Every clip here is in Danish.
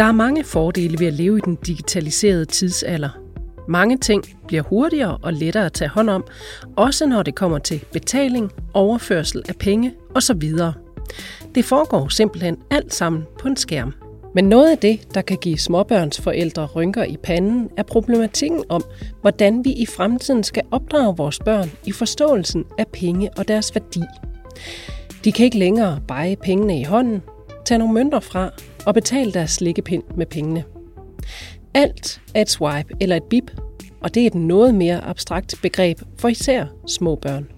Der er mange fordele ved at leve i den digitaliserede tidsalder. Mange ting bliver hurtigere og lettere at tage hånd om, også når det kommer til betaling, overførsel af penge osv. Det foregår simpelthen alt sammen på en skærm. Men noget af det, der kan give småbørnsforældre rynker i panden, er problematikken om, hvordan vi i fremtiden skal opdrage vores børn i forståelsen af penge og deres værdi. De kan ikke længere beje pengene i hånden, tage nogle mønter fra og betale deres slikkepind med pengene. Alt er et swipe eller et bip, og det er et noget mere abstrakt begreb for især små børn.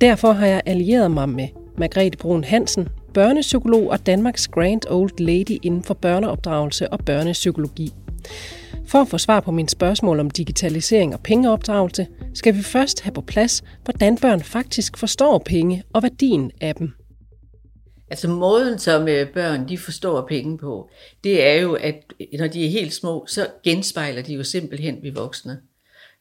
Derfor har jeg allieret mig med Margrethe Brun Hansen, børnepsykolog og Danmarks Grand Old Lady inden for børneopdragelse og børnepsykologi. For at få svar på mine spørgsmål om digitalisering og pengeopdragelse, skal vi først have på plads, hvordan børn faktisk forstår penge og værdien af dem. Altså måden, som øh, børn de forstår penge på, det er jo, at øh, når de er helt små, så genspejler de jo simpelthen vi voksne.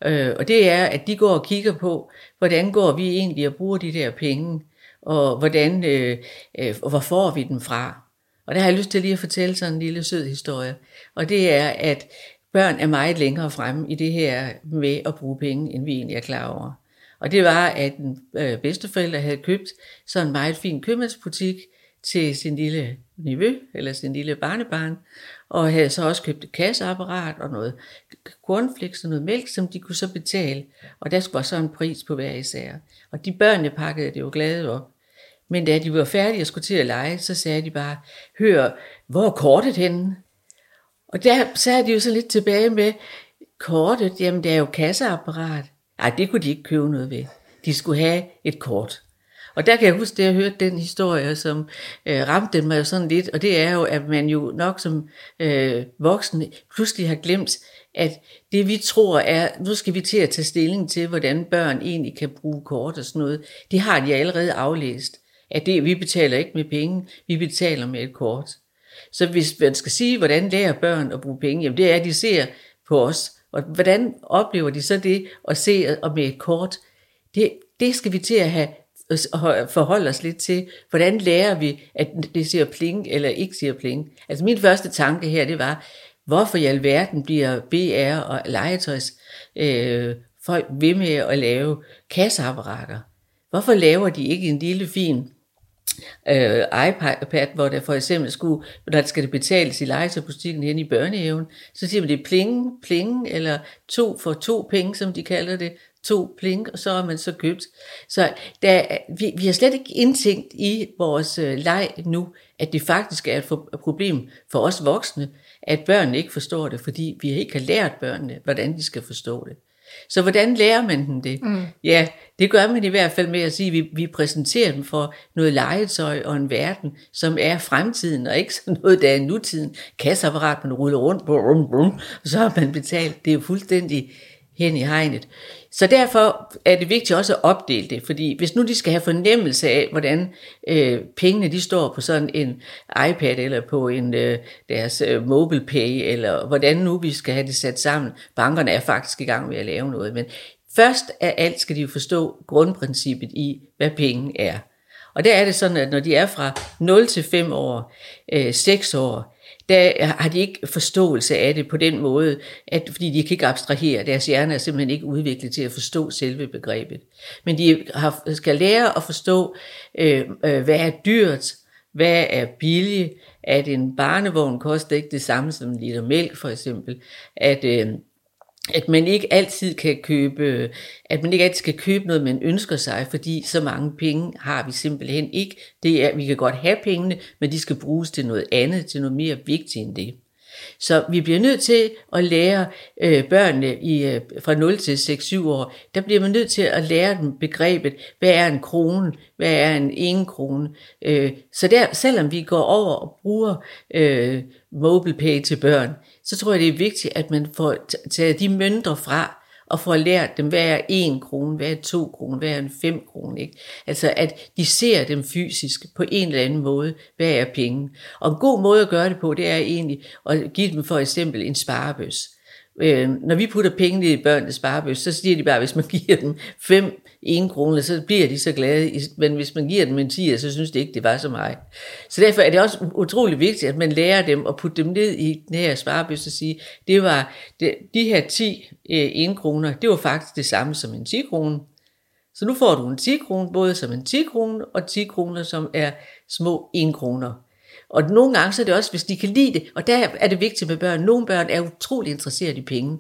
Øh, og det er, at de går og kigger på, hvordan går vi egentlig og bruger de der penge, og hvordan, øh, øh, hvor får vi dem fra. Og der har jeg lyst til lige at fortælle sådan en lille sød historie. Og det er, at børn er meget længere fremme i det her med at bruge penge, end vi egentlig er klar over. Og det var, at en øh, bedsteforælder havde købt sådan en meget fin købmandsbutik til sin lille nevø, eller sin lille barnebarn, og havde så også købt et kasseapparat og noget cornflakes og noget mælk, som de kunne så betale. Og der var så en pris på hver især. Og de børnene pakkede det jo glade op. Men da de var færdige og skulle til at lege, så sagde de bare, hør, hvor er kortet henne? Og der sagde de jo så lidt tilbage med, kortet, jamen det er jo kasseapparat. Nej, det kunne de ikke købe noget ved. De skulle have et kort. Og der kan jeg huske, at jeg hørte den historie, som øh, ramte mig jo sådan lidt, og det er jo, at man jo nok som øh, voksen pludselig har glemt, at det vi tror er, nu skal vi til at tage stilling til, hvordan børn egentlig kan bruge kort og sådan noget, det har de allerede aflæst. At det, vi betaler ikke med penge, vi betaler med et kort. Så hvis man skal sige, hvordan lærer børn at bruge penge, jamen det er, at de ser på os. Og hvordan oplever de så det at se og med et kort? Det, det skal vi til at have forholde os lidt til, hvordan lærer vi, at det siger pling eller ikke siger pling. Altså min første tanke her, det var, hvorfor i alverden bliver BR og legetøjs øh, folk ved med at lave kasseapparater? Hvorfor laver de ikke en lille fin øh, iPad, hvor der for eksempel skulle, når der skal det betales i legetøjsbutikken hen i børnehaven, så siger man det pling, pling, eller to for to penge, som de kalder det, to pling, og så er man så købt. Så der, vi, vi har slet ikke indtænkt i vores øh, leg nu, at det faktisk er et, for, et problem for os voksne, at børnene ikke forstår det, fordi vi ikke har lært børnene, hvordan de skal forstå det. Så hvordan lærer man dem det? Mm. Ja, det gør man i hvert fald med at sige, at vi, vi præsenterer dem for noget legetøj og en verden, som er fremtiden, og ikke sådan noget, der er nutiden. Kasseapparat, man ruller rundt, brum, brum, og så har man betalt. Det er jo fuldstændig hen i hegnet. Så derfor er det vigtigt også at opdele det, fordi hvis nu de skal have fornemmelse af, hvordan øh, pengene de står på sådan en iPad eller på en øh, deres øh, MobilePay, eller hvordan nu vi skal have det sat sammen. Bankerne er faktisk i gang med at lave noget, men først af alt skal de jo forstå grundprincippet i, hvad penge er. Og der er det sådan, at når de er fra 0 til 5 år, øh, 6 år, der har de ikke forståelse af det på den måde, at, fordi de kan ikke abstrahere. Deres hjerne er simpelthen ikke udviklet til at forstå selve begrebet. Men de har, skal lære at forstå, øh, øh, hvad er dyrt, hvad er billigt, at en barnevogn koster ikke det samme som en liter mælk for eksempel, at øh, at man ikke altid kan købe, at man ikke altid kan købe noget, man ønsker sig, fordi så mange penge har vi simpelthen ikke. Det er, vi kan godt have pengene, men de skal bruges til noget andet, til noget mere vigtigt end det. Så vi bliver nødt til at lære øh, børnene i, øh, fra 0 til 6-7 år, der bliver man nødt til at lære dem begrebet, hvad er en krone, hvad er en en krone. Øh, så der, selvom vi går over og bruger øh, MobilePay til børn, så tror jeg, det er vigtigt, at man får taget de mønter fra, og får lært dem, hvad er en krone, hvad er to kroner, hvad er en fem krone. Ikke? Altså at de ser dem fysisk på en eller anden måde, hvad er penge. Og en god måde at gøre det på, det er egentlig at give dem for eksempel en sparebøs. Øh, når vi putter penge i børnenes sparebøs, så siger de bare, at hvis man giver dem 5 en krone, så bliver de så glade. Men hvis man giver dem en 10, så synes de ikke, det var så meget. Så derfor er det også utrolig vigtigt, at man lærer dem at putte dem ned i den her sparebøs og sige, det var, det, de her 10 øh, eh, en kroner, det var faktisk det samme som en 10 kroner. Så nu får du en 10 kroner, både som en 10 kroner og 10 kroner, som er små 1 kroner. Og nogle gange så er det også, hvis de kan lide det, og der er det vigtigt med børn. Nogle børn er utrolig interesseret i penge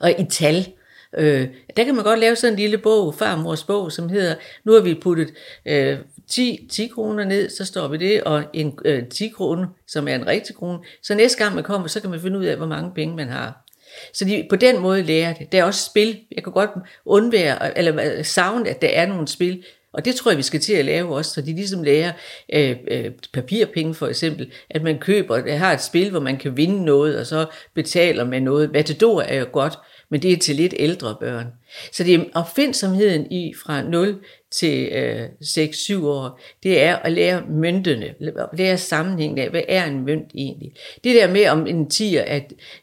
og i tal. Øh, der kan man godt lave sådan en lille bog, farmors bog, som hedder, nu har vi puttet øh, 10, 10 kroner ned, så står vi det, og en øh, 10 kroner, som er en rigtig krone. Så næste gang man kommer, så kan man finde ud af, hvor mange penge man har. Så de på den måde lærer det. Der er også spil. Jeg kan godt undvære, eller øh, savne, at der er nogle spil, og det tror jeg, vi skal til at lave også, så de ligesom lærer øh, øh, papirpenge for eksempel, at man køber, der har et spil, hvor man kan vinde noget, og så betaler man noget. Matador er jo godt, men det er til lidt ældre børn. Så det er opfindsomheden i fra 0 til øh, 6-7 år, det er at lære møntene, lære sammenhængen af, hvad er en mønt egentlig. Det der med om en 10 er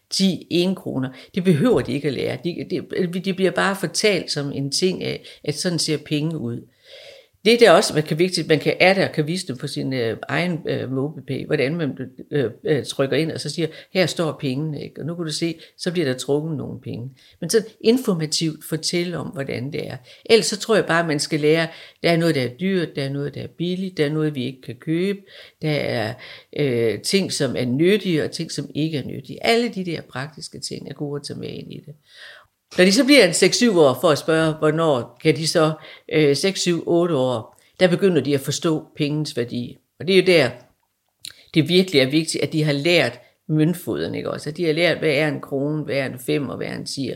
10 1 kroner, det behøver de ikke at lære. De, de, de bliver bare fortalt som en ting af, at sådan ser penge ud. Det der også man kan vigtigt, man kan er der kan vise dem på sin øh, egen øh, MobilePay, hvordan man øh, øh, trykker ind og så siger, her står pengene, ikke? og nu kan du se, så bliver der trukket nogle penge. Men så informativt fortælle om, hvordan det er. Ellers så tror jeg bare, at man skal lære, der er noget, der er dyrt, der er noget, der er billigt, der er noget, vi ikke kan købe, der er øh, ting, som er nyttige, og ting, som ikke er nyttige. Alle de der praktiske ting er gode at tage med ind i det. Når de så bliver en 6-7 år for at spørge, hvornår kan de så, øh, 6-7-8 år, der begynder de at forstå pengens værdi. Og det er jo der, det virkelig er vigtigt, at de har lært møntfoden, ikke også? At de har lært, hvad er en krone, hvad er en fem og hvad er en tier.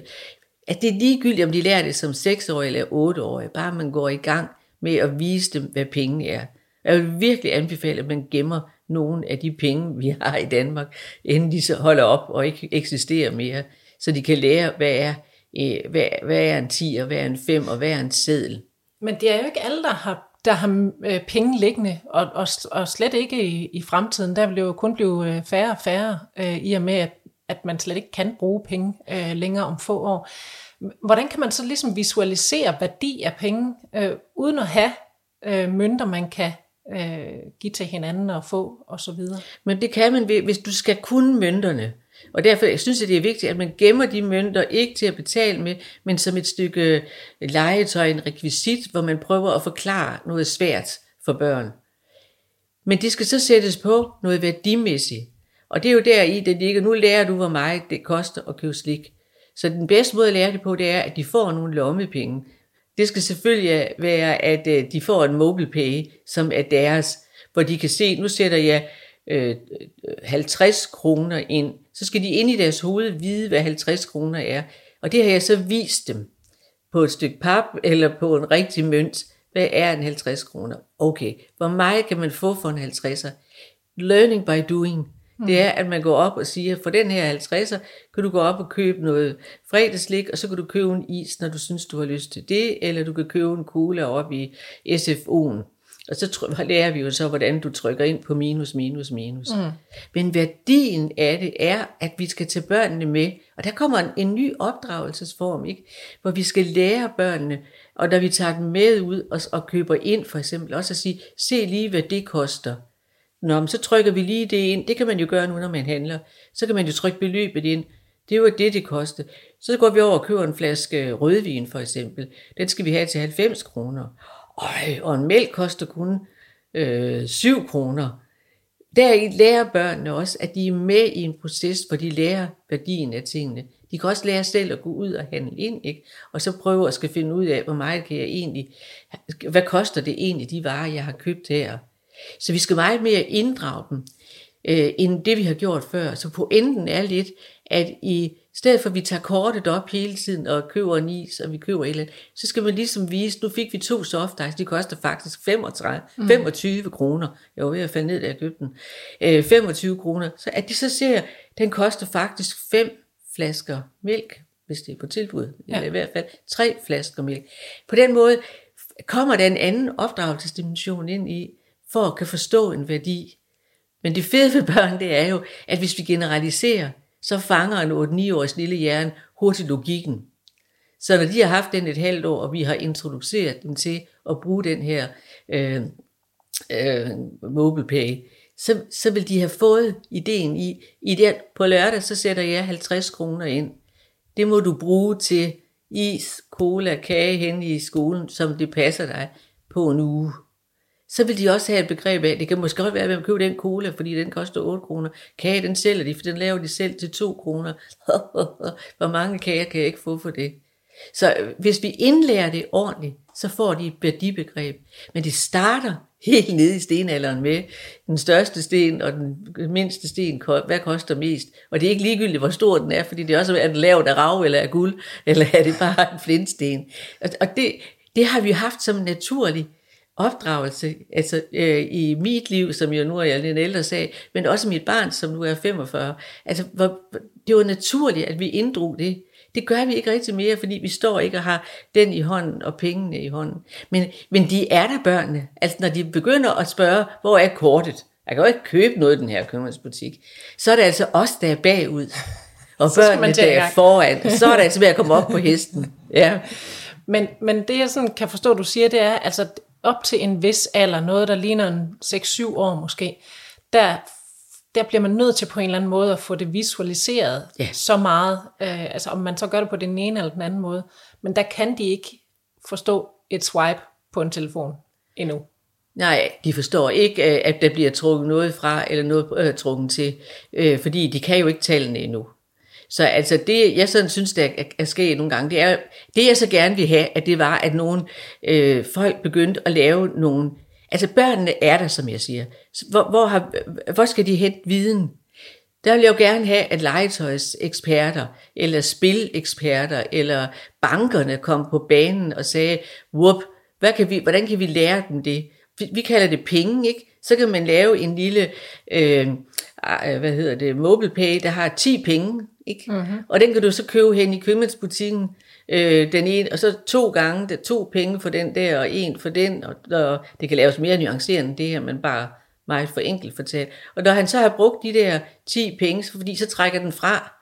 At det er ligegyldigt, om de lærer det som 6-årige eller 8-årige, bare man går i gang med at vise dem, hvad penge er. Jeg vil virkelig anbefale, at man gemmer nogle af de penge, vi har i Danmark, inden de så holder op og ikke eksisterer mere, så de kan lære, hvad er hvad, hvad er en 10, og hvad er en 5, og hvad er en seddel. Men det er jo ikke alle, der har, der har øh, penge liggende, og, og, og slet ikke i, i fremtiden. Der vil jo kun blive øh, færre og færre, øh, i og med, at, at man slet ikke kan bruge penge øh, længere om få år. Hvordan kan man så ligesom visualisere værdi af penge, øh, uden at have øh, mønter, man kan øh, give til hinanden og få osv.? Men det kan man, hvis du skal kunne mønterne. Og derfor jeg synes jeg, det er vigtigt, at man gemmer de mønter ikke til at betale med, men som et stykke legetøj, en rekvisit, hvor man prøver at forklare noget svært for børn. Men det skal så sættes på noget værdimæssigt. Og det er jo der i, det ligger, nu lærer du, hvor meget det koster at købe slik. Så den bedste måde at lære det på, det er, at de får nogle lommepenge. Det skal selvfølgelig være, at øh, de får en mobile pay, som er deres, hvor de kan se, nu sætter jeg øh, øh, 50 kroner ind, så skal de ind i deres hoved vide, hvad 50 kroner er. Og det har jeg så vist dem på et stykke pap eller på en rigtig mønt. Hvad er en 50 kroner? Okay, hvor meget kan man få for en 50'er? Learning by doing. Mm. Det er, at man går op og siger, for den her 50'er, kan du gå op og købe noget fredagslik, og så kan du købe en is, når du synes, du har lyst til det, eller du kan købe en kugle op i SFO'en. Og så lærer vi jo så, hvordan du trykker ind på minus, minus, minus. Mm. Men værdien af det er, at vi skal tage børnene med. Og der kommer en, en ny opdragelsesform, ikke? hvor vi skal lære børnene, og når vi tager dem med ud og, og køber ind for eksempel, også at sige, se lige hvad det koster. Nå, men så trykker vi lige det ind. Det kan man jo gøre nu, når man handler. Så kan man jo trykke beløbet ind. Det er jo det, det koster. Så går vi over og køber en flaske rødvin for eksempel. Den skal vi have til 90 kroner. Øj, og en mælk koster kun øh, 7 kroner. Der lærer børnene også, at de er med i en proces, hvor de lærer værdien af tingene. De kan også lære selv at gå ud og handle ind, ikke? og så prøve at skal finde ud af, hvor meget kan jeg egentlig, hvad koster det egentlig, de varer, jeg har købt her. Så vi skal meget mere inddrage dem, øh, end det vi har gjort før. Så pointen er lidt, at i stedet for at vi tager kortet op hele tiden og køber en is, og vi køber et eller andet, så skal man ligesom vise, nu fik vi to soft ice, de koster faktisk 35, mm. 25 kroner. Jeg var ved at falde ned, da jeg købte den. Øh, 25 kroner. Så at de så ser, den koster faktisk fem flasker mælk, hvis det er på tilbud, ja. eller i hvert fald tre flasker mælk. På den måde kommer der en anden opdragelsesdimension ind i, for at kan forstå en værdi. Men det fede ved børn, det er jo, at hvis vi generaliserer, så fanger en 8-9-års lille hjerne hurtigt logikken. Så når de har haft den et halvt år, og vi har introduceret dem til at bruge den her øh, øh, MobilePay, så, så vil de have fået ideen i, i det, på lørdag, så sætter jeg 50 kroner ind. Det må du bruge til is, cola, kage hen i skolen, som det passer dig på en uge. Så vil de også have et begreb af, det kan måske godt være, at man køber den cola, fordi den koster 8 kroner. Kage, den sælger de, for den laver de selv til 2 kroner. Hvor mange kager kan jeg ikke få for det? Så øh, hvis vi indlærer det ordentligt, så får de et værdibegreb. Men det starter helt nede i stenalderen med den største sten og den mindste sten, hvad koster mest? Og det er ikke ligegyldigt, hvor stor den er, fordi det er også, er den lavet af rav eller af guld, eller er det bare en flintsten? Og det, det har vi haft som naturlig opdragelse, altså øh, i mit liv, som jo nu er jeg lidt ældre sag, men også mit barn, som nu er 45. Altså, hvor, det var naturligt, at vi inddrog det. Det gør vi ikke rigtig mere, fordi vi står ikke og har den i hånden og pengene i hånden. Men, men de er der børnene. Altså når de begynder at spørge, hvor er kortet? Jeg kan jo ikke købe noget i den her købmandsbutik. Så er det altså os, der er bagud. Og børnene, der er foran. Så er det altså ved at komme op på hesten. Ja. Men, men det jeg sådan kan forstå, du siger, det er, altså op til en vis alder, noget der ligner en 6-7 år måske, der der bliver man nødt til på en eller anden måde at få det visualiseret ja. så meget. Øh, altså om man så gør det på den ene eller den anden måde. Men der kan de ikke forstå et swipe på en telefon endnu. Nej, de forstår ikke, øh, at der bliver trukket noget fra, eller noget øh, trukket til, øh, fordi de kan jo ikke tallene endnu. Så altså det, jeg sådan synes, der er, er sket nogle gange, det er, det jeg så gerne vil have, at det var, at nogle øh, folk begyndte at lave nogle Altså børnene er der, som jeg siger. Hvor, hvor, har, hvor skal de hente viden? Der vil jeg jo gerne have, at legetøjseksperter, eller spileksperter, eller bankerne kom på banen og sagde, whoop, hvad kan vi, hvordan kan vi lære dem det? Vi, vi kalder det penge, ikke? Så kan man lave en lille, øh, hvad hedder det, mobile pay, der har 10 penge, ikke? Mm-hmm. Og den kan du så købe hen i købmandsbutikken, øh, den ene, og så to gange, der to penge for den der, og en for den, og, og det kan laves mere nuanceret end det her, men bare meget for enkelt fortalt. Og når han så har brugt de der 10 penge, fordi så trækker den fra.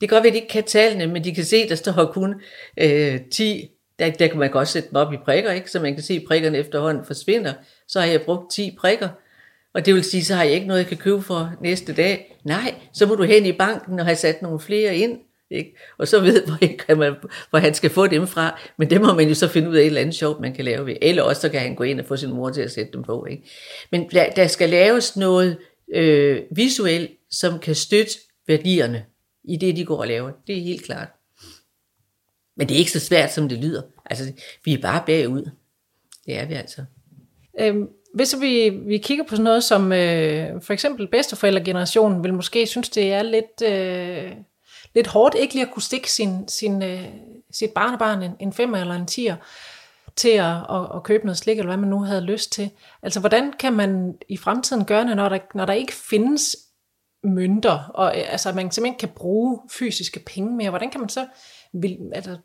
Det kan godt være, at de ikke kan tallene, men de kan se, der står kun øh, 10. Der, der kan man godt sætte dem op i prikker, ikke? så man kan se, at prikkerne efterhånden forsvinder. Så har jeg brugt 10 prikker, og det vil sige, så har jeg ikke noget, jeg kan købe for næste dag. Nej, så må du hen i banken og have sat nogle flere ind. Ikke? Og så ved hvor, kan man, hvor han skal få dem fra, men det må man jo så finde ud af et eller andet sjovt, man kan lave ved. Eller også så kan han gå ind og få sin mor til at sætte dem på. Ikke? Men der, der skal laves noget øh, visuelt, som kan støtte værdierne i det, de går og laver. Det er helt klart. Men det er ikke så svært, som det lyder. Altså, vi er bare bagud. Det er vi altså. Øhm, hvis vi, vi kigger på sådan noget som øh, for eksempel bedsteforældregenerationen, vil måske synes, det er lidt... Øh lidt hårdt ikke lige at kunne stikke sin, sin, øh, sit barnebarn en, en femmer eller en tier til at, at, at købe noget slik, eller hvad man nu havde lyst til. Altså, hvordan kan man i fremtiden gøre det, når der, når der ikke findes mønter, og øh, altså, man simpelthen kan bruge fysiske penge mere? Hvordan kan man så vil, altså,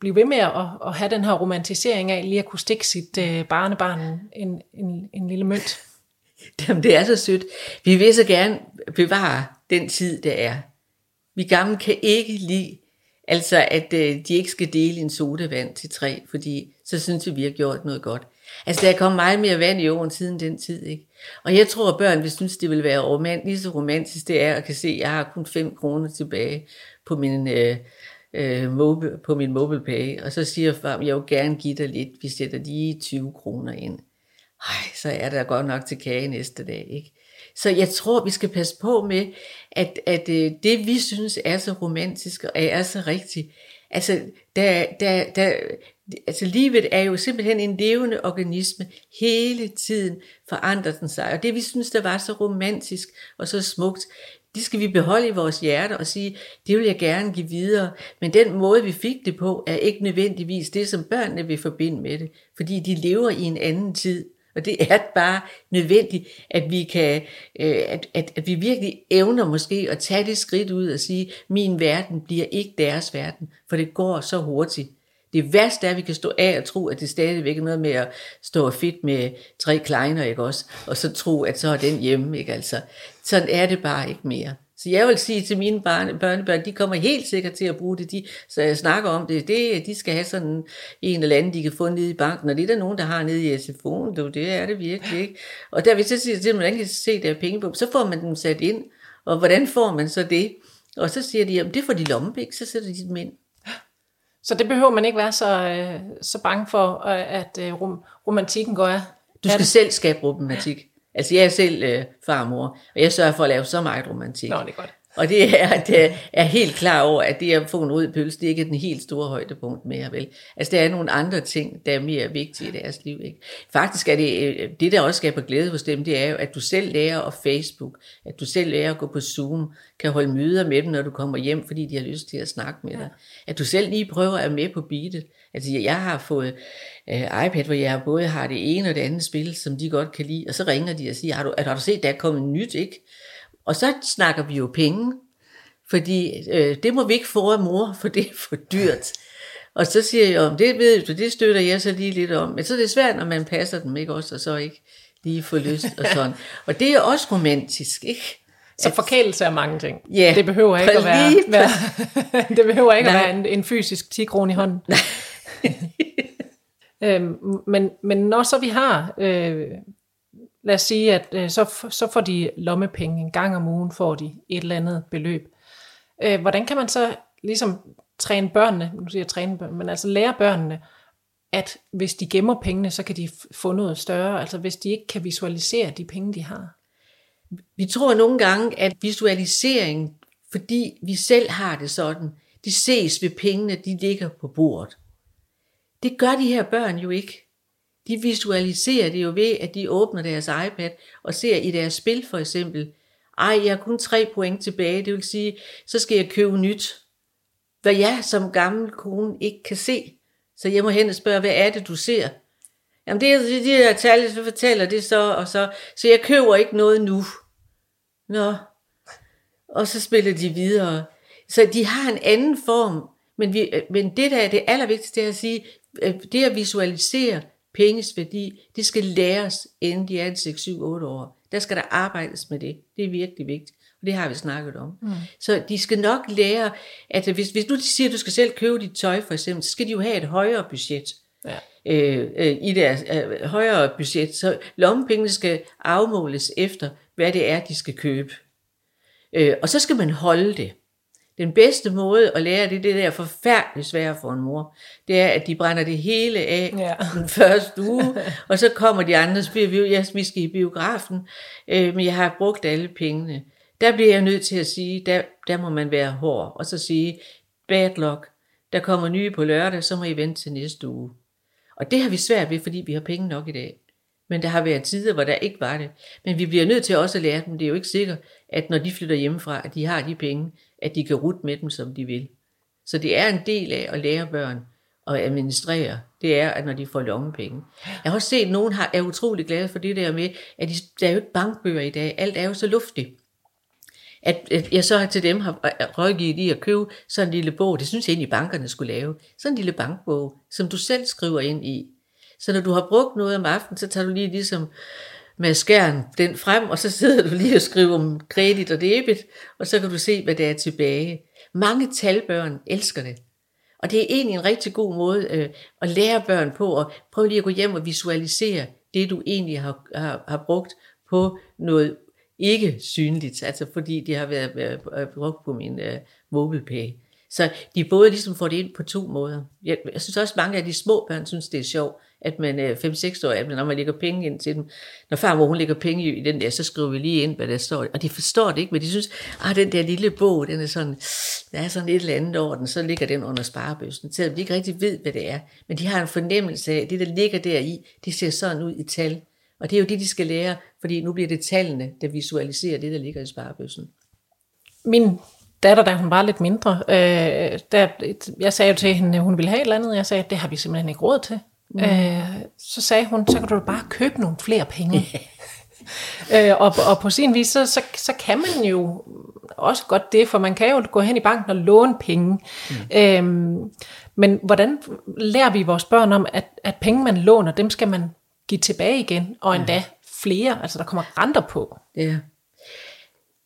blive ved med at, at have den her romantisering af lige at kunne stikke sit øh, barnebarn en, en, en lille mønt? Jamen, det er så sødt. Vi vil så gerne bevare den tid, der er. Vi gamle kan ikke lide, altså at øh, de ikke skal dele en sodavand til tre, fordi så synes vi, vi har gjort noget godt. Altså der er kommet meget mere vand i jorden siden den tid, ikke? Og jeg tror, at børn vil synes, det vil være romant, lige så romantisk det er at kan se, at jeg har kun 5 kroner tilbage på min, øh, øh, mobile, på min mobile pay. Og så siger far, jeg vil gerne give dig lidt, vi sætter lige 20 kroner ind. Ej, så er der godt nok til kage næste dag, ikke? Så jeg tror, vi skal passe på med, at, at øh, det vi synes er så romantisk og er så rigtigt, altså, der, der, der, altså livet er jo simpelthen en levende organisme. Hele tiden forandrer den sig. Og det vi synes, der var så romantisk og så smukt, de skal vi beholde i vores hjerte og sige, det vil jeg gerne give videre. Men den måde, vi fik det på, er ikke nødvendigvis det, som børnene vil forbinde med det. Fordi de lever i en anden tid. Og det er bare nødvendigt, at vi kan, øh, at, at, at vi virkelig evner måske at tage det skridt ud og sige, min verden bliver ikke deres verden, for det går så hurtigt. Det værste er, at vi kan stå af og tro, at det stadigvæk er noget med at stå og fedt med tre kleiner, ikke også? Og så tro, at så er den hjemme, ikke altså? Sådan er det bare ikke mere. Så jeg vil sige til mine barne, børnebørn, de kommer helt sikkert til at bruge det. De, så jeg snakker om det, det, de skal have sådan en eller anden, de kan få nede i banken. Og det er der nogen, der har nede i SFO'en. Det, det er det virkelig ikke. Og der vil jeg sige til dem, hvordan kan se der penge på? Så får man dem sat ind. Og hvordan får man så det? Og så siger de, jamen det får de lommepenge, så sætter de dem ind. Så det behøver man ikke være så, øh, så bange for, øh, at øh, rom, romantikken går af. Du skal selv skabe romantik. Altså jeg er selv øh, farmor, og jeg sørger for at lave så meget romantik. Nå, det er godt. Og det er, det er helt klar over, at det at få en rød pølse, det er ikke den helt store højdepunkt mere, vel? Altså, der er nogle andre ting, der er mere vigtige i deres liv, ikke? Faktisk er det, øh, det der også skaber glæde hos dem, det er jo, at du selv lærer at Facebook, at du selv lærer at gå på Zoom, kan holde møder med dem, når du kommer hjem, fordi de har lyst til at snakke med dig. Ja. At du selv lige prøver at være med på beatet. Altså, jeg har fået uh, iPad, hvor jeg både har det ene og det andet spil, som de godt kan lide, og så ringer de og siger, har du, har du set, der er kommet nyt, ikke? Og så snakker vi jo penge, fordi øh, det må vi ikke få af mor, for det er for dyrt. Og så siger jeg, om det ved du, det støtter jeg så lige lidt om. Men så er det svært, når man passer dem, ikke også, og så ikke lige få lyst og sådan. Og det er også romantisk, ikke? Så forkælelse er mange ting. Ja, det behøver ikke at være, være det behøver ikke Nej. at være en, en fysisk 10 i hånden. øhm, men, men når så vi har øh, lad os sige, at øh, så, så får de lommepenge en gang om ugen, får de et eller andet beløb. Øh, hvordan kan man så ligesom træne børnene, nu siger jeg træne børnene, men altså lære børnene, at hvis de gemmer pengene, så kan de få noget større, altså hvis de ikke kan visualisere de penge, de har? Vi tror nogle gange, at visualisering, fordi vi selv har det sådan, de ses ved pengene, de ligger på bordet. Det gør de her børn jo ikke. De visualiserer det jo ved, at de åbner deres iPad og ser i deres spil for eksempel, ej, jeg har kun tre point tilbage, det vil sige, så skal jeg købe nyt. Hvad jeg som gammel kone ikke kan se. Så jeg må hen og spørge, hvad er det, du ser? Jamen det er de der tal, så fortæller det så, og så, så jeg køber ikke noget nu. Nå. Og så spiller de videre. Så de har en anden form, men, vi, øh, men det der er det allervigtigste, det er at sige, øh, det at visualisere, penges værdi, det skal læres, inden de er 6-7-8 år. Der skal der arbejdes med det. Det er virkelig vigtigt. Og det har vi snakket om. Mm. Så de skal nok lære, at hvis, hvis du siger, at du skal selv købe dit tøj for eksempel, så skal de jo have et højere budget. Ja. Øh, øh, i deres øh, højere budget. Så lommepengene skal afmåles efter, hvad det er, de skal købe. Øh, og så skal man holde det. Den bedste måde at lære det, det der forfærdeligt svære for en mor, det er, at de brænder det hele af ja. den første uge, og så kommer de andre og siger, ja, vi skal i biografen, øh, men jeg har brugt alle pengene. Der bliver jeg nødt til at sige, der, der må man være hård, og så sige, bad luck, der kommer nye på lørdag, så må I vente til næste uge. Og det har vi svært ved, fordi vi har penge nok i dag. Men der har været tider, hvor der ikke var det. Men vi bliver nødt til også at lære dem, det er jo ikke sikkert, at når de flytter hjemmefra, at de har de penge, at de kan rute med dem, som de vil. Så det er en del af at lære børn at administrere, det er, at når de får lommepenge. Jeg har også set, at nogen har, er utrolig glade for det der med, at de, der er jo ikke bankbøger i dag. Alt er jo så luftigt. At, at jeg så til dem har rådgivet i at købe sådan en lille bog, det synes jeg egentlig bankerne skulle lave. Sådan en lille bankbog, som du selv skriver ind i. Så når du har brugt noget om aftenen, så tager du lige ligesom med skærn den frem, og så sidder du lige og skriver om kredit og debit, og så kan du se, hvad der er tilbage. Mange talbørn elsker det. Og det er egentlig en rigtig god måde øh, at lære børn på, og prøve lige at gå hjem og visualisere det, du egentlig har, har, har brugt på noget ikke synligt, altså fordi det har været, været brugt på min øh, MobilePay. Så de både ligesom får det ind på to måder. Jeg, jeg synes også, mange af de små børn synes, det er sjovt, at man øh, 5-6 år, at når man lægger penge ind til dem, når far hvor hun lægger penge i den der, så skriver vi lige ind, hvad der står. Og de forstår det ikke, men de synes, ah, den der lille bog, den er sådan, der er sådan et eller andet over den, så ligger den under sparebøssen. selvom de ikke rigtig ved, hvad det er. Men de har en fornemmelse af, at det, der ligger deri, det ser sådan ud i tal. Og det er jo det, de skal lære, fordi nu bliver det tallene, der visualiserer det, der ligger i sparebøssen. Min datter, da hun var lidt mindre, øh, der, jeg sagde jo til hende, at hun ville have et eller andet. Jeg sagde, at det har vi simpelthen ikke råd til. Mm. Øh, så sagde hun, så kan du bare købe nogle flere penge. øh, og, og på sin vis, så, så, så kan man jo også godt det, for man kan jo gå hen i banken og låne penge. Mm. Øhm, men hvordan lærer vi vores børn om, at, at penge, man låner, dem skal man give tilbage igen, og endda flere, altså der kommer renter på? Ja.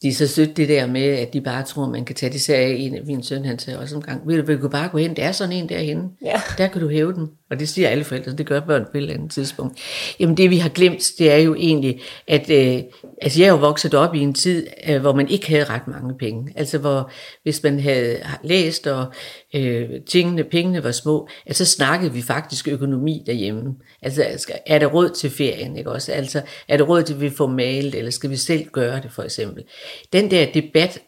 de er så sødt det der med, at de bare tror, man kan tage det af en af min søn, han sagde også en gang, ved du, vil du bare gå hen, der er sådan en derhenne, Ja. der kan du hæve den. Og det siger alle forældre, så det gør børn på et eller andet tidspunkt. Jamen det vi har glemt, det er jo egentlig, at øh, altså jeg er jo vokset op i en tid, øh, hvor man ikke havde ret mange penge. Altså hvor hvis man havde læst, og øh, tingene, pengene var små, altså så snakkede vi faktisk økonomi derhjemme. Altså, altså er der råd til ferien, ikke også? Altså er der råd til, at vi får malet, eller skal vi selv gøre det for eksempel? Den der debat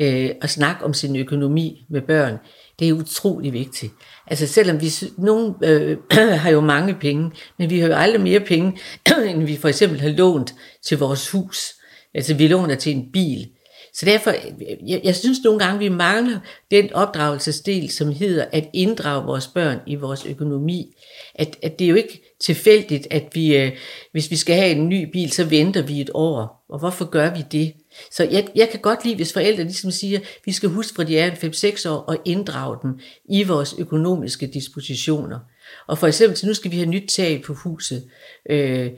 øh, at snakke om sin økonomi med børn, det er utrolig vigtigt. Altså selvom vi, nogen øh, har jo mange penge, men vi har jo aldrig mere penge, end vi for eksempel har lånt til vores hus. Altså vi låner til en bil. Så derfor, jeg, jeg synes nogle gange, vi mangler den opdragelsesdel, som hedder at inddrage vores børn i vores økonomi. At, at det er jo ikke tilfældigt, at vi, øh, hvis vi skal have en ny bil, så venter vi et år. Og hvorfor gør vi det? Så jeg, jeg kan godt lide, hvis forældre ligesom siger, vi skal huske, fra de er 5-6 år, og inddrage dem i vores økonomiske dispositioner. Og for eksempel, så nu skal vi have nyt tag på huset. Øh,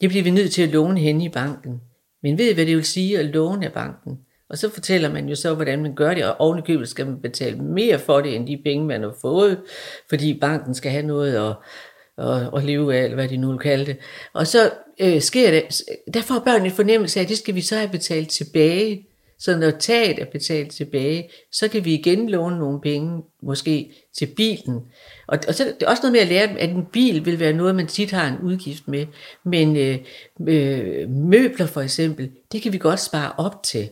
det bliver vi nødt til at låne hen i banken. Men ved I, hvad det vil sige at låne af banken? Og så fortæller man jo så, hvordan man gør det, og ovenikøbet skal man betale mere for det, end de penge, man har fået, fordi banken skal have noget at, og, og leve af, eller hvad de nu kalder det. Og så øh, sker det, der får børnene en fornemmelse af, at det skal vi så have betalt tilbage. Så når taget er betalt tilbage, så kan vi igen låne nogle penge, måske til bilen. Og, og så det er også noget med at lære dem, at en bil vil være noget, man tit har en udgift med. Men øh, øh, møbler for eksempel, det kan vi godt spare op til.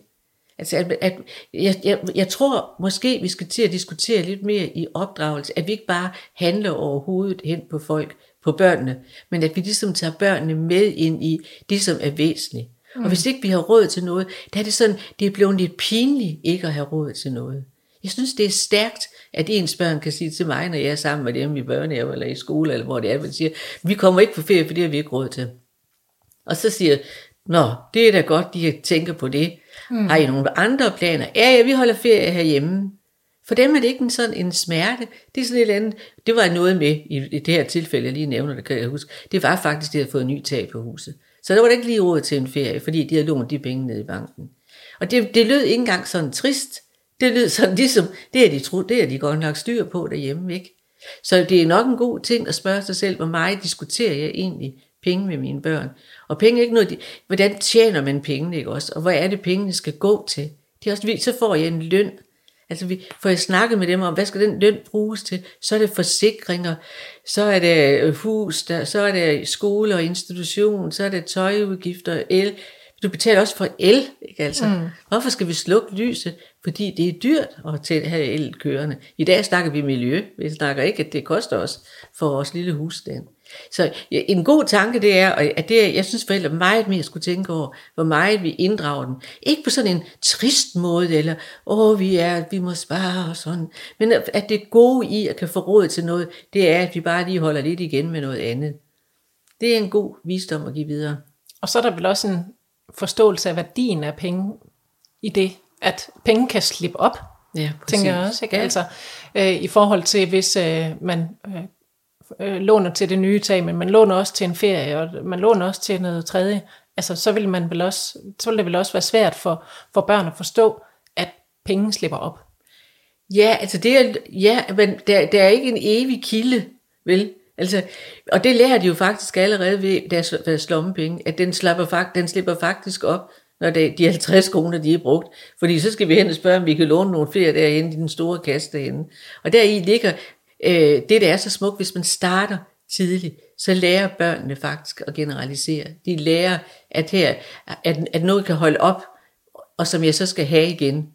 Altså, at, at, jeg, jeg, jeg tror måske, vi skal til at diskutere lidt mere i opdragelse, at vi ikke bare handler overhovedet hen på folk, på børnene, men at vi ligesom tager børnene med ind i det, som er væsentligt. Mm. Og hvis ikke vi har råd til noget, der er det sådan, det er blevet lidt pinligt ikke at have råd til noget. Jeg synes, det er stærkt, at ens børn kan sige til mig, når jeg er sammen med dem i børnehave eller i skole, eller hvor det er, at man siger, vi kommer ikke på ferie, for det har vi ikke råd til. Og så siger nå, det er da godt, de tænker på det. Mm. Har I nogle andre planer? Ja, ja, vi holder ferie herhjemme. For dem er det ikke en sådan en smerte. Det er sådan et eller andet. Det var noget med i, i det her tilfælde, jeg lige nævner, det kan jeg huske. Det var faktisk, de havde fået en ny tag på huset. Så der var der ikke lige råd til en ferie, fordi de havde lånt de penge ned i banken. Og det, det lød ikke engang sådan trist. Det lød sådan ligesom, det er de, tro, det er de godt nok styr på derhjemme, ikke? Så det er nok en god ting at spørge sig selv, hvor meget diskuterer jeg egentlig penge med mine børn. Og penge er ikke noget, de, hvordan tjener man pengene, ikke også? Og hvad er det, pengene skal gå til? Det er også, vildt. så får jeg en løn. Altså, vi, får jeg snakket med dem om, hvad skal den løn bruges til? Så er det forsikringer, så er det hus, der, så er det skole og institution, så er det tøjudgifter, el. Du betaler også for el, ikke altså? Mm. Hvorfor skal vi slukke lyset? Fordi det er dyrt at have el kørende. I dag snakker vi miljø. Vi snakker ikke, at det koster os for vores lille husstand. Så ja, en god tanke det er, at det, jeg synes forældre meget mere skulle tænke over, hvor meget vi inddrager dem. Ikke på sådan en trist måde, eller åh, vi er, vi må spare og sådan. Men at det gode i at kan få råd til noget, det er, at vi bare lige holder lidt igen med noget andet. Det er en god visdom at give videre. Og så er der vel også en forståelse af værdien af penge i det, at penge kan slippe op, Ja, tænker jeg også. Ikke? Ja. Altså, øh, I forhold til, hvis øh, man øh, øh, låner til det nye tag, men man låner også til en ferie, og man låner også til noget tredje, altså, så vil, man vel også, så vil det vel også være svært for, for børn at forstå, at penge slipper op. Ja, altså det er, ja, men der, der er ikke en evig kilde, vel? Altså, og det lærer de jo faktisk allerede ved deres, deres lommepenge, at den, slapper, den slipper faktisk op, når det, de 50 kroner, de er brugt. Fordi så skal vi hen og spørge, om vi kan låne nogle flere derinde i den store kasse derinde. Og deri ligger øh, det, der er så smukt, hvis man starter tidligt, så lærer børnene faktisk at generalisere. De lærer, at, her, at, at noget kan holde op, og som jeg så skal have igen.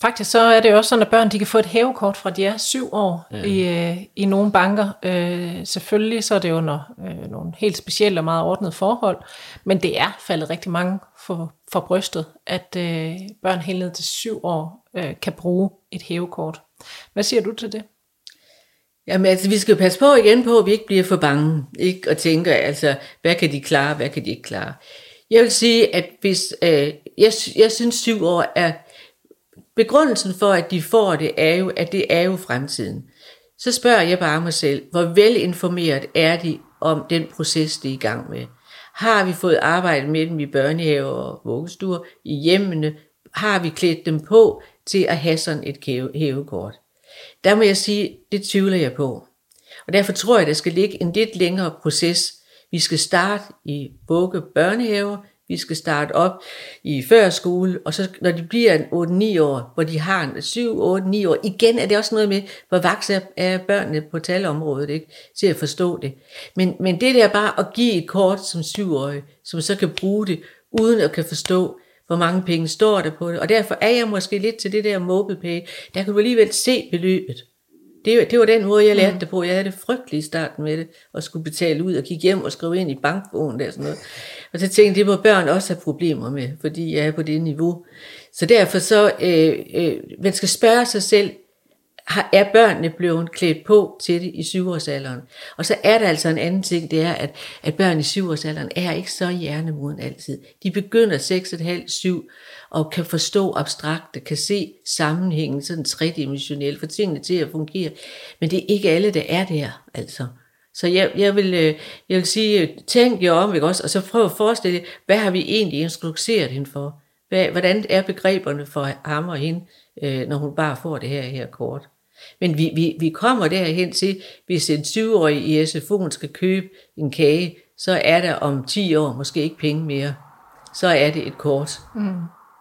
Faktisk så er det jo også sådan, at børn de kan få et hævekort fra de er syv år ja. i, øh, i nogle banker. Øh, selvfølgelig så er det under øh, nogle helt specielle og meget ordnede forhold, men det er faldet rigtig mange for, for brystet, at øh, børn helt ned til syv år øh, kan bruge et hævekort. Hvad siger du til det? Jamen altså, vi skal passe på igen på, at vi ikke bliver for bange, ikke? Og tænker, altså, hvad kan de klare, hvad kan de ikke klare? Jeg vil sige, at hvis, øh, jeg, jeg synes syv år er, begrundelsen for, at de får det, er jo, at det er jo fremtiden. Så spørger jeg bare mig selv, hvor velinformeret er de om den proces, de er i gang med? Har vi fået arbejdet med dem i børnehaver og vuggestuer, i hjemmene? Har vi klædt dem på til at have sådan et hævekort? Der må jeg sige, det tvivler jeg på. Og derfor tror jeg, der skal ligge en lidt længere proces. Vi skal starte i vugge børnehaver, vi skal starte op i førskole, og så når de bliver en 8-9 år, hvor de har en 7, 8, 9 år, igen er det også noget med, hvor vokser er børnene på talområdet, ikke? til at forstå det. Men, men det der bare at give et kort som syvårig, som så kan bruge det, uden at kan forstå, hvor mange penge står der på det. Og derfor er jeg måske lidt til det der MobilePay. Der kan du alligevel se beløbet. Det, det var den måde, jeg lærte mm. det på. Jeg havde det frygteligt i starten med det, og skulle betale ud og kigge hjem og skrive ind i bankbogen der sådan noget. Og så tænkte jeg, det må børn også have problemer med, fordi jeg er på det niveau. Så derfor så, øh, øh, man skal spørge sig selv, er børnene blevet klædt på til det i syvårsalderen? Og så er der altså en anden ting, det er, at, at børn i syvårsalderen er ikke så hjernemoden altid. De begynder 6,5-7 og kan forstå abstrakte, kan se sammenhængen sådan tredimensionelt, for tingene til at fungere. Men det er ikke alle, der er der, altså. Så jeg, jeg, vil, øh, jeg vil sige, øh, tænk jer om, ikke også? Og så prøv at forestille jer, hvad har vi egentlig instrukseret hende for? Hvad, hvordan er begreberne for ham og hende, øh, når hun bare får det her, her kort? Men vi, vi, vi kommer derhen til, hvis en 20-årig i SFO'en skal købe en kage, så er der om 10 år måske ikke penge mere. Så er det et kort. Mm.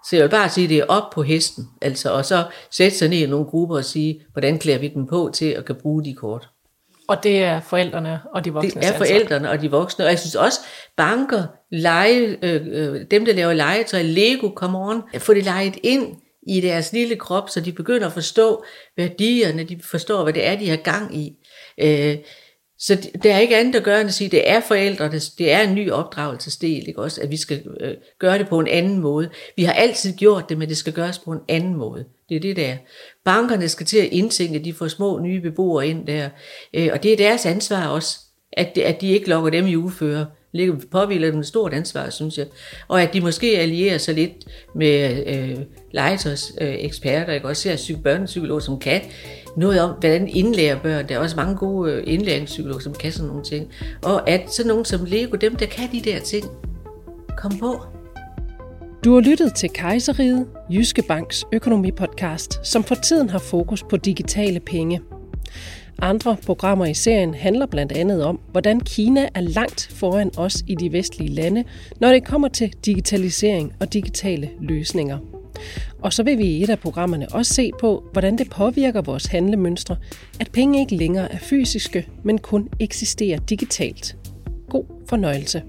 Så jeg vil bare sige, at det er op på hesten, altså, og så sætte sig ned i nogle grupper og sige, hvordan klæder vi dem på til at kan bruge de kort. Og det er forældrene og de voksne. Det er forældrene og de voksne. Og jeg synes også, banker, lege, øh, øh, dem der laver legetøj, Lego, come on, få det leget ind i deres lille krop, så de begynder at forstå værdierne, de forstår, hvad det er, de har gang i. Øh, så der er ikke andet at gøre end at sige, at det er forældrenes, det er en ny opdragelsesdel, ikke også, at vi skal øh, gøre det på en anden måde. Vi har altid gjort det, men det skal gøres på en anden måde. Det er det der. Bankerne skal til at indtænke, at de får små nye beboere ind der, øh, og det er deres ansvar også, at, at de ikke lokker dem i uføre påviler dem et stort ansvar, synes jeg. Og at de måske allierer sig lidt med øh, legetøjs øh, eksperter, ikke? også ser børnepsykologer, som kan noget om, hvordan indlærer børn. Der er også mange gode øh, indlæringspsykologer, som kan sådan nogle ting. Og at sådan nogen som Lego, dem der kan de der ting, kom på. Du har lyttet til Kejseriet, Jyske Banks økonomipodcast, som for tiden har fokus på digitale penge – andre programmer i serien handler blandt andet om, hvordan Kina er langt foran os i de vestlige lande, når det kommer til digitalisering og digitale løsninger. Og så vil vi i et af programmerne også se på, hvordan det påvirker vores handlemønstre, at penge ikke længere er fysiske, men kun eksisterer digitalt. God fornøjelse.